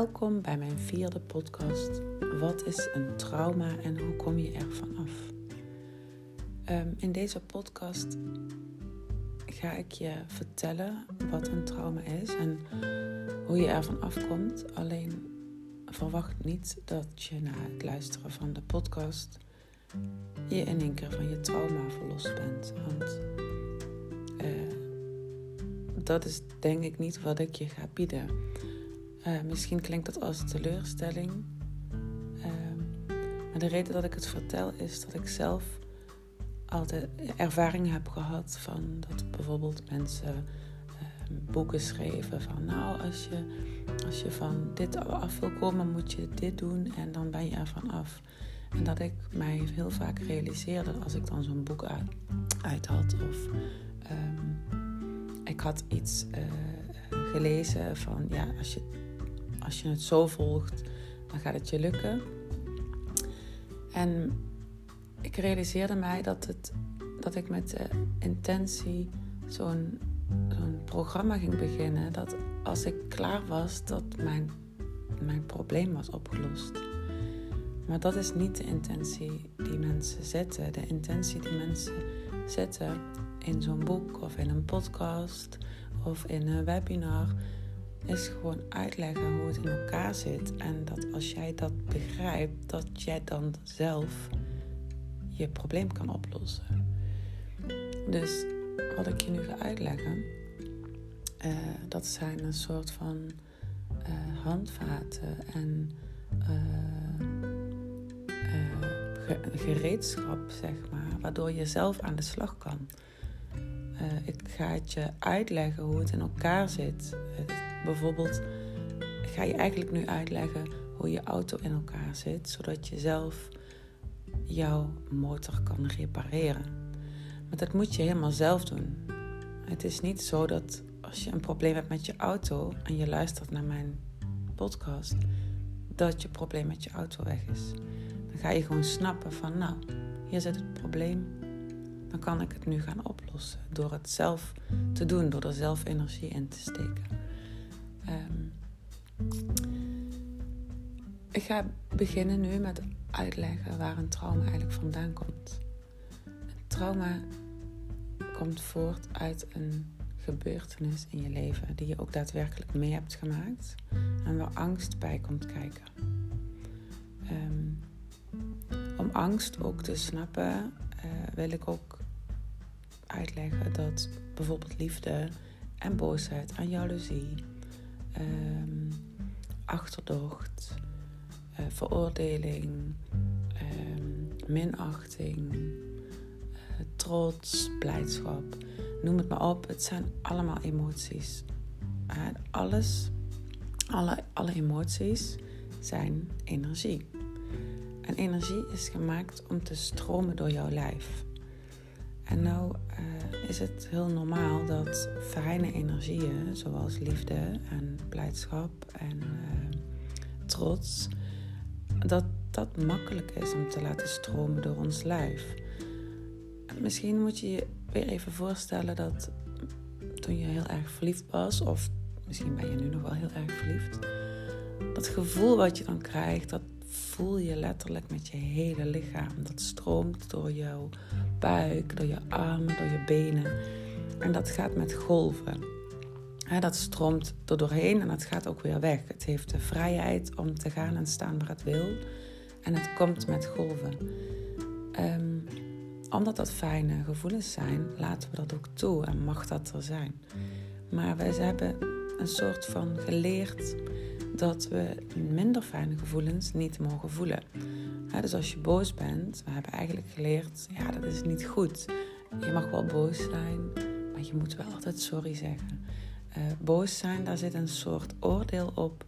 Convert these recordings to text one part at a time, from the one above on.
Welkom bij mijn vierde podcast. Wat is een trauma en hoe kom je er vanaf? Um, in deze podcast ga ik je vertellen wat een trauma is en hoe je ervan afkomt. Alleen verwacht niet dat je na het luisteren van de podcast je in één keer van je trauma verlost bent. Want uh, dat is denk ik niet wat ik je ga bieden. Uh, misschien klinkt dat als teleurstelling. Uh, maar de reden dat ik het vertel is dat ik zelf altijd ervaring heb gehad van dat bijvoorbeeld mensen uh, boeken schreven van nou als je, als je van dit af wil komen moet je dit doen en dan ben je ervan af. En dat ik mij heel vaak realiseerde als ik dan zo'n boek uit, had of um, ik had iets uh, gelezen van ja als je als je het zo volgt, dan gaat het je lukken. En ik realiseerde mij dat, het, dat ik met de intentie zo'n zo'n programma ging beginnen. Dat als ik klaar was, dat mijn, mijn probleem was opgelost. Maar dat is niet de intentie die mensen zetten. De intentie die mensen zetten in zo'n boek of in een podcast of in een webinar is gewoon uitleggen hoe het in elkaar zit. En dat als jij dat begrijpt, dat jij dan zelf je probleem kan oplossen. Dus wat ik je nu ga uitleggen, uh, dat zijn een soort van uh, handvaten en uh, gereedschap, zeg maar, waardoor je zelf aan de slag kan. ik ga het je uitleggen hoe het in elkaar zit bijvoorbeeld ga je eigenlijk nu uitleggen hoe je auto in elkaar zit, zodat je zelf jouw motor kan repareren. Maar dat moet je helemaal zelf doen. Het is niet zo dat als je een probleem hebt met je auto en je luistert naar mijn podcast, dat je probleem met je auto weg is. Dan ga je gewoon snappen van, nou, hier zit het probleem. Dan kan ik het nu gaan oplossen door het zelf te doen, door er zelf energie in te steken. Um, ik ga beginnen nu met uitleggen waar een trauma eigenlijk vandaan komt. Een trauma komt voort uit een gebeurtenis in je leven die je ook daadwerkelijk mee hebt gemaakt en waar angst bij komt kijken. Um, om angst ook te snappen, uh, wil ik ook uitleggen dat bijvoorbeeld liefde en boosheid en jaloezie um, achterdocht, uh, veroordeling, um, minachting, uh, trots, blijdschap. Noem het maar op. Het zijn allemaal emoties. Uh, alles, alle, alle emoties zijn energie. En energie is gemaakt om te stromen door jouw lijf. En nou uh, is het heel normaal dat fijne energieën, zoals liefde en blijdschap en uh, trots, dat dat makkelijk is om te laten stromen door ons lijf. Misschien moet je je weer even voorstellen dat toen je heel erg verliefd was, of misschien ben je nu nog wel heel erg verliefd, dat gevoel wat je dan krijgt, dat voel je letterlijk met je hele lichaam. Dat stroomt door jouw buik, door je armen, door je benen. En dat gaat met golven. dat stroomt er doorheen en dat gaat ook weer weg. Het heeft de vrijheid om te gaan en staan waar het wil. En het komt met golven. Ehm, omdat dat fijne gevoelens zijn, laten we dat ook toe en mag dat er zijn. Maar wij hebben een soort van geleerd dat we minder fijne gevoelens niet mogen voelen. dus als je boos bent, we hebben eigenlijk geleerd, ja, dat is niet goed. Je mag wel boos zijn, maar je moet wel altijd sorry zeggen. Uh, boos zijn, daar zit een soort oordeel op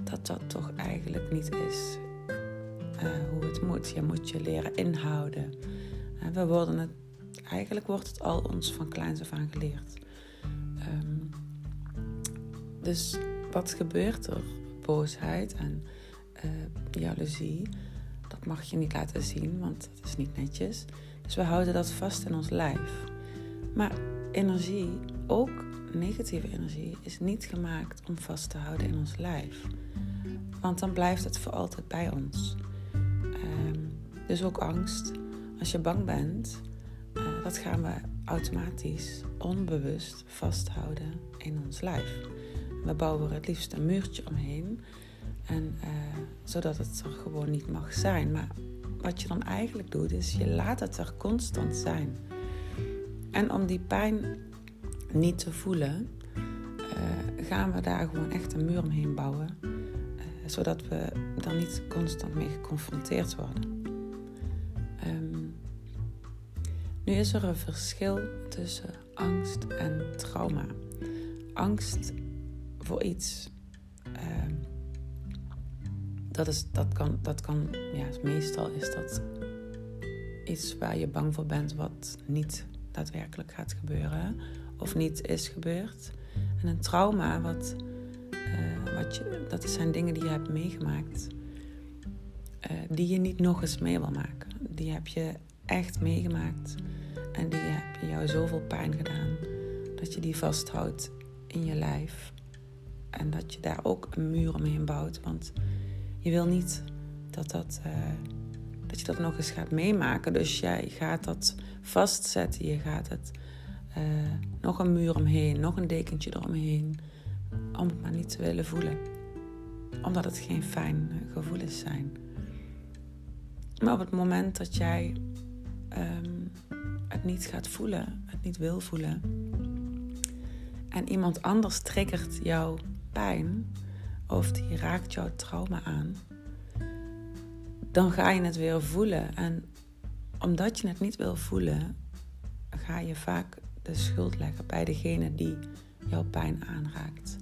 dat dat toch eigenlijk niet is uh, hoe het moet. Je moet je leren inhouden. Uh, we worden het, eigenlijk wordt het al ons van kleins af aan geleerd. Um, dus wat gebeurt er? Boosheid en uh, jaloezie. Dat mag je niet laten zien, want dat is niet netjes. Dus we houden dat vast in ons lijf. Maar energie, ook negatieve energie is niet gemaakt om vast te houden in ons lijf. Want dan blijft het voor altijd bij ons. Ehm, dus ook angst. Als je bang bent, uh, dat gaan we automatisch, onbewust vasthouden in ons lijf. We bouwen er het liefst een muurtje omheen. En, uh, zodat het er gewoon niet mag zijn. Maar wat je dan eigenlijk doet, is je laat het er constant zijn. En om die pijn niet te voelen, uh, gaan we daar gewoon echt een muur omheen bouwen. Uh, zodat we dan niet constant mee geconfronteerd worden. Um, nu is er een verschil tussen angst en trauma. Angst voor iets. Uh, dat, is, dat kan, dat kan ja, meestal is dat iets waar je bang voor bent wat niet daadwerkelijk gaat gebeuren of niet is gebeurd. En een trauma, wat, uh, wat je, dat zijn dingen die je hebt meegemaakt, uh, die je niet nog eens mee wil maken. Die heb je echt meegemaakt en die heb jou zoveel pijn gedaan dat je die vasthoudt in je lijf. En dat je daar ook een muur omheen bouwt. Want je wil niet dat, dat, uh, dat je dat nog eens gaat meemaken. Dus jij gaat dat vastzetten. Je gaat het uh, nog een muur omheen, nog een dekentje eromheen. Om het maar niet te willen voelen. Omdat het geen fijn gevoelens zijn. Maar op het moment dat jij um, het niet gaat voelen, het niet wil voelen. En iemand anders triggert jouw pijn of die raakt jouw trauma aan, dan ga je het weer voelen. En omdat je het niet wil voelen, ga je vaak de schuld leggen bij degene die jouw pijn aanraakt.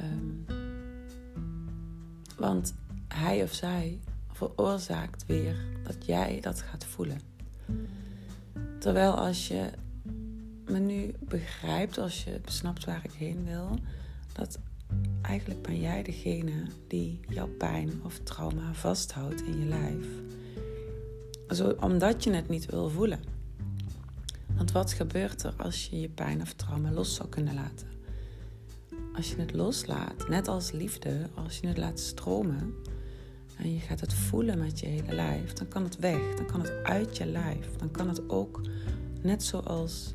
Um, want hij of zij veroorzaakt weer dat jij dat gaat voelen. Terwijl als je me nu begrijpt, als je besnapt waar ik heen wil, dat eigenlijk ben jij degene die jouw pijn of trauma vasthoudt in je lijf. Zo, omdat je het niet wil voelen. Want wat gebeurt er als je je pijn of trauma los zou kunnen laten? Als je het loslaat, net als liefde, als je het laat stromen en je gaat het voelen met je hele lijf, dan kan het weg, dan kan het uit je lijf, dan kan het ook net zoals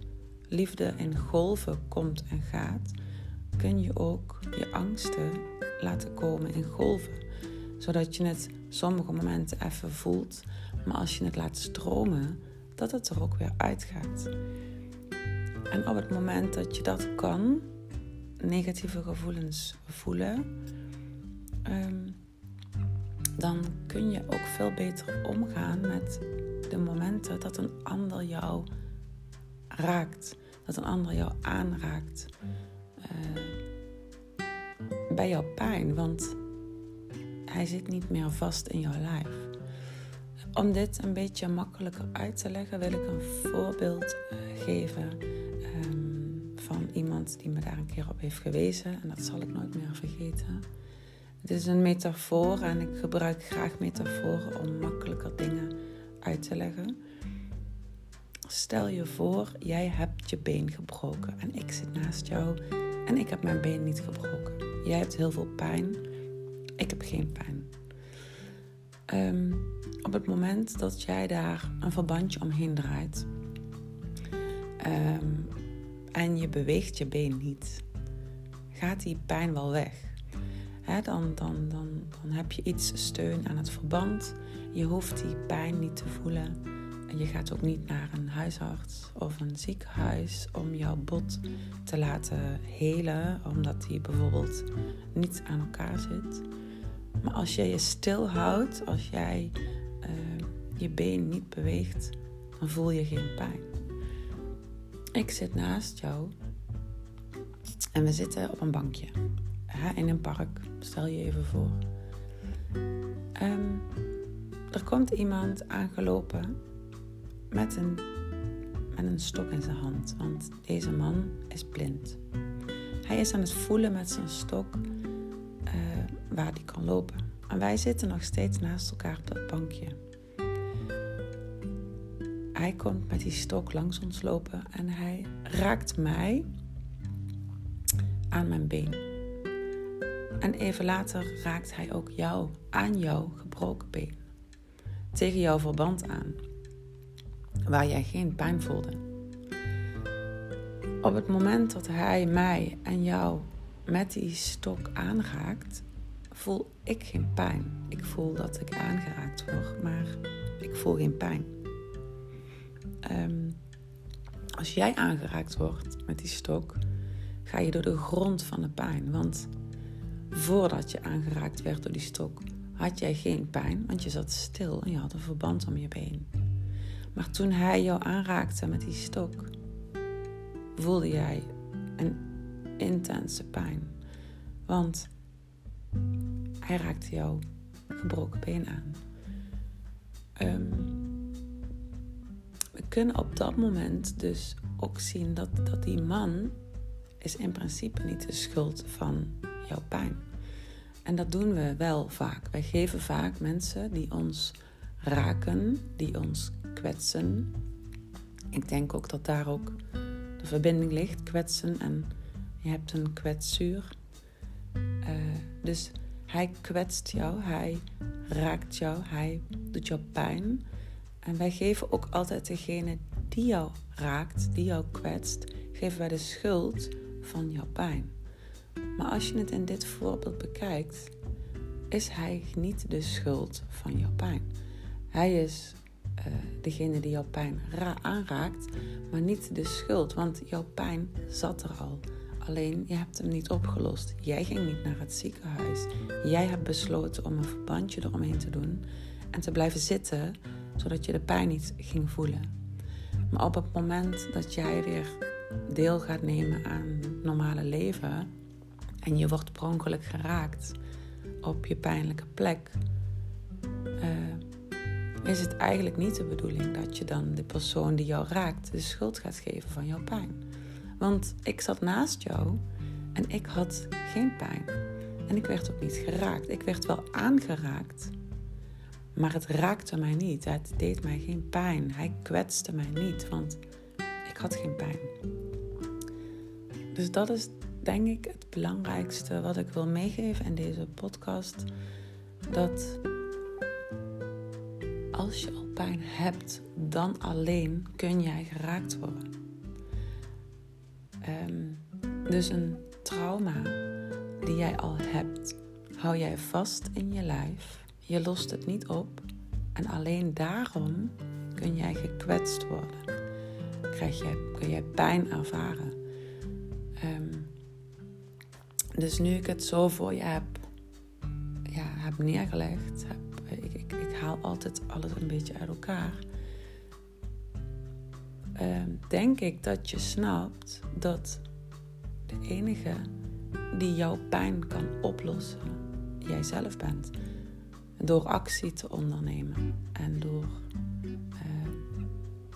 liefde in golven komt en gaat, kun je ook je angsten laten komen in golven. Zodat je het sommige momenten even voelt, maar als je het laat stromen, dat het er ook weer uitgaat. En op het moment dat je dat kan, negatieve gevoelens voelen, um, dan kun je ook veel beter omgaan met de momenten dat een ander jou raakt, dat een ander jou aanraakt uh, bij jouw pijn, want hij zit niet meer vast in jouw lijf. Om dit een beetje makkelijker uit te leggen, wil ik een voorbeeld uh, geven um, van iemand die me daar een keer op heeft gewezen. En dat zal ik nooit meer vergeten. Het is een metafoor en ik gebruik graag metaforen om makkelijker dingen uit te leggen. Stel je voor, jij hebt je been gebroken en ik zit naast jou en ik heb mijn been niet gebroken. Jij hebt heel veel pijn, ik heb geen pijn. Um, op het moment dat jij daar een verbandje omheen draait um, en je beweegt je been niet, gaat die pijn wel weg. Dan, dan, dan, dan heb je iets steun aan het verband. Je hoeft die pijn niet te voelen. Je gaat ook niet naar een huisarts of een ziekenhuis om jouw bot te laten helen, omdat die bijvoorbeeld niet aan elkaar zit. Maar als jij je stilhoudt, als jij uh, je been niet beweegt, dan voel je geen pijn. Ik zit naast jou en we zitten op een bankje in een park. Stel je even voor. Um, er komt iemand aangelopen met een, met een stok in zijn hand, want deze man is blind. Hij is aan het voelen met zijn stok uh, waar hij kan lopen. En wij zitten nog steeds naast elkaar op dat bankje. Hij komt met die stok langs ons lopen en hij raakt mij aan mijn been. En even later raakt hij ook jou aan jouw gebroken been. Tegen jouw verband aan, waar jij geen pijn voelde. Op het moment dat hij mij en jou met die stok aanraakt, voel ik geen pijn. Ik voel dat ik aangeraakt word, maar ik voel geen pijn. Um, als jij aangeraakt wordt met die stok, ga je door de grond van de pijn. Want voordat je aangeraakt werd door die stok, had jij geen pijn, want je zat stil en je had een verband om je been. Maar toen hij jou aanraakte met die stok, voelde jij een intense pijn. Want hij raakte jouw gebroken been aan. Um, we kunnen op dat moment dus ook zien dat, dat die man is in principe niet de schuld van jouw pijn. En dat doen we wel vaak. Wij geven vaak mensen die ons raken, die ons kwetsen. Ik denk ook dat daar ook de verbinding ligt, kwetsen en je hebt een kwetsuur. Uh, dus hij kwetst jou, hij raakt jou, hij doet jou pijn. En wij geven ook altijd degene die jou raakt, die jou kwetst, geven wij de schuld van jouw pijn. Maar als je het in dit voorbeeld bekijkt, is hij niet de schuld van jouw pijn. Hij is degene die jouw pijn aanraakt, maar niet de schuld, want jouw pijn zat er al. Alleen je hebt hem niet opgelost. Jij ging niet naar het ziekenhuis. Jij hebt besloten om een verbandje eromheen te doen en te blijven zitten zodat je de pijn niet ging voelen. Maar op het moment dat jij weer deel gaat nemen aan het normale leven en je wordt per ongeluk geraakt op je pijnlijke plek, is het eigenlijk niet de bedoeling dat je dan de persoon die jou raakt de schuld gaat geven van jouw pijn. Want ik zat naast jou en ik had geen pijn. En ik werd ook niet geraakt. Ik werd wel aangeraakt, maar het raakte mij niet. Het deed mij geen pijn. Hij kwetste mij niet, want ik had geen pijn. Dus dat is denk ik het belangrijkste wat ik wil meegeven in deze podcast. Dat als je al pijn hebt, dan alleen kun jij geraakt worden. Ehm, dus een trauma die jij al hebt, hou jij vast in je lijf je lost het niet op en alleen daarom kun jij gekwetst worden. Krijg je, kun jij pijn ervaren. Ehm, dus nu ik het zo voor je heb, ja, heb neergelegd, altijd alles een beetje uit elkaar. Ehm, denk ik dat je snapt dat de enige die jouw pijn kan oplossen, jijzelf bent door actie te ondernemen en door, uh,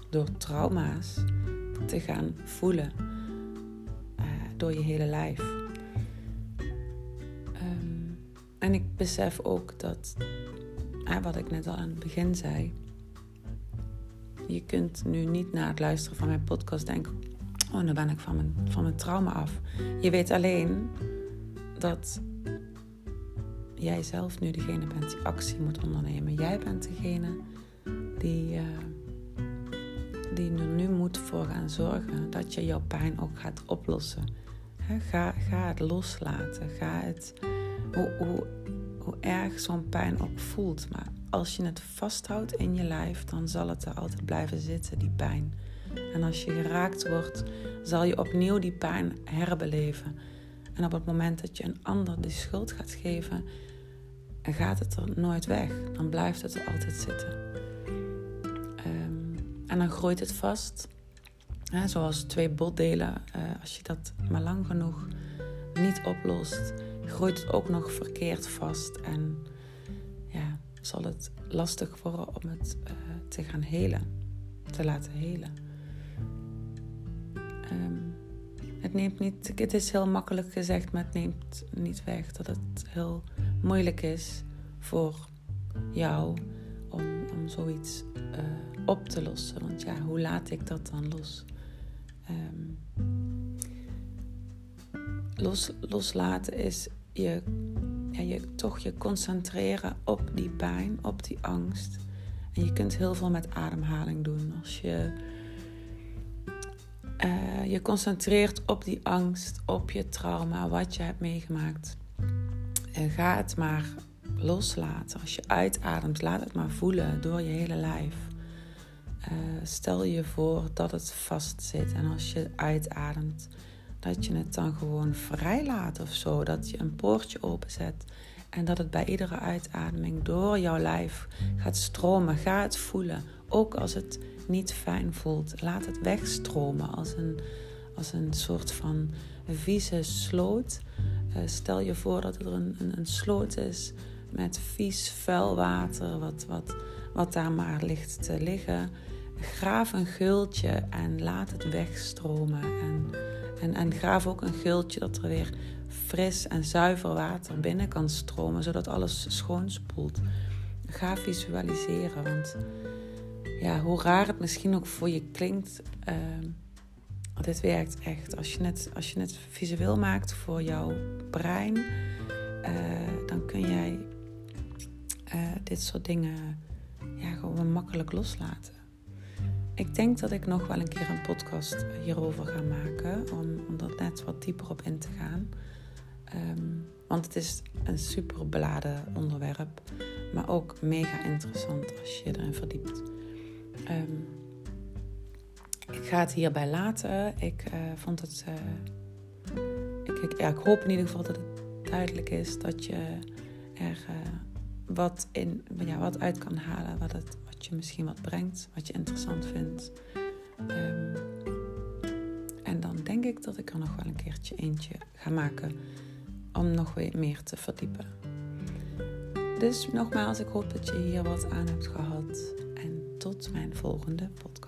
door trauma's te gaan voelen uh, door je hele lijf. Um, en ik besef ook dat, uh, wat ik net al aan het begin zei, je kunt nu niet na het luisteren van mijn podcast denken: Oh, nu ben ik van mijn, van mijn trauma af. Je weet alleen dat jij zelf nu degene bent die actie moet ondernemen. Jij bent degene die, uh, die er nu moet voor gaan zorgen dat je jouw pijn ook gaat oplossen. ga, ga het loslaten. Ga het, hoe, hoe erg zo'n pijn ook voelt. Maar als je het vasthoudt in je lijf, dan zal het er altijd blijven zitten, die pijn. En als je geraakt wordt, zal je opnieuw die pijn herbeleven. En op het moment dat je een ander de schuld gaat geven, en gaat het er nooit weg. Dan blijft het er altijd zitten. Ehm, en dan groeit het vast. Zoals twee botdelen. Uh, als je dat maar lang genoeg niet oplost, groeit het ook nog verkeerd vast. En ja, zal het lastig worden om het uh, te gaan helen. Te laten helen. Um, het neemt niet, het is heel makkelijk gezegd, maar het neemt niet weg dat het heel moeilijk is voor jou om, zoiets uh, op te lossen. Want ja, hoe laat ik dat dan los? Um, los, loslaten is je, ja, je toch je concentreren op die pijn, op die angst. En je kunt heel veel met ademhaling doen. Als je uh, je concentreert op die angst, op je trauma, wat je hebt meegemaakt. En ga het maar loslaten. Als je uitademt, laat het maar voelen door je hele lijf. Uh, stel je voor dat het vast zit en als je uitademt, dat je het dan gewoon vrij laat of zo. Dat je een poortje openzet en dat het bij iedere uitademing door jouw lijf gaat stromen. Ga het voelen, ook als het niet fijn voelt. Laat het wegstromen als een, als een soort van vieze sloot. Uh, stel je voor dat er een, een, een, sloot is met vies, vuil water, wat, wat, wat daar maar ligt te liggen. Graaf een geultje en laat het wegstromen. En, en, en ook een geultje dat er weer fris en zuiver water binnen kan stromen, zodat alles schoonspoelt. Ga visualiseren, want ja, hoe raar het misschien ook voor je klinkt, uh, dit werkt echt. Als je, het, als je het visueel maakt voor jouw brein, uh, dan kun jij uh, dit soort dingen ja, gewoon makkelijk loslaten. Ik denk dat ik nog wel een keer een podcast hierover ga maken, om, om net wat dieper op in te gaan. Um, want het is een super beladen onderwerp, maar ook mega interessant als je erin verdiept. Um, ik ga het hierbij laten. Ik uh, vond het. Uh, ik, ik, hoop in ieder geval dat het duidelijk is dat je er uh, wat, in, ja, wat uit kan halen. Wat, het, je misschien wat brengt, wat je interessant vindt. Um, en dan denk ik dat ik er nog wel een keertje eentje ga maken om nog weer meer te verdiepen. Dus nogmaals, ik hoop dat je hier wat aan hebt gehad. En tot mijn volgende podcast.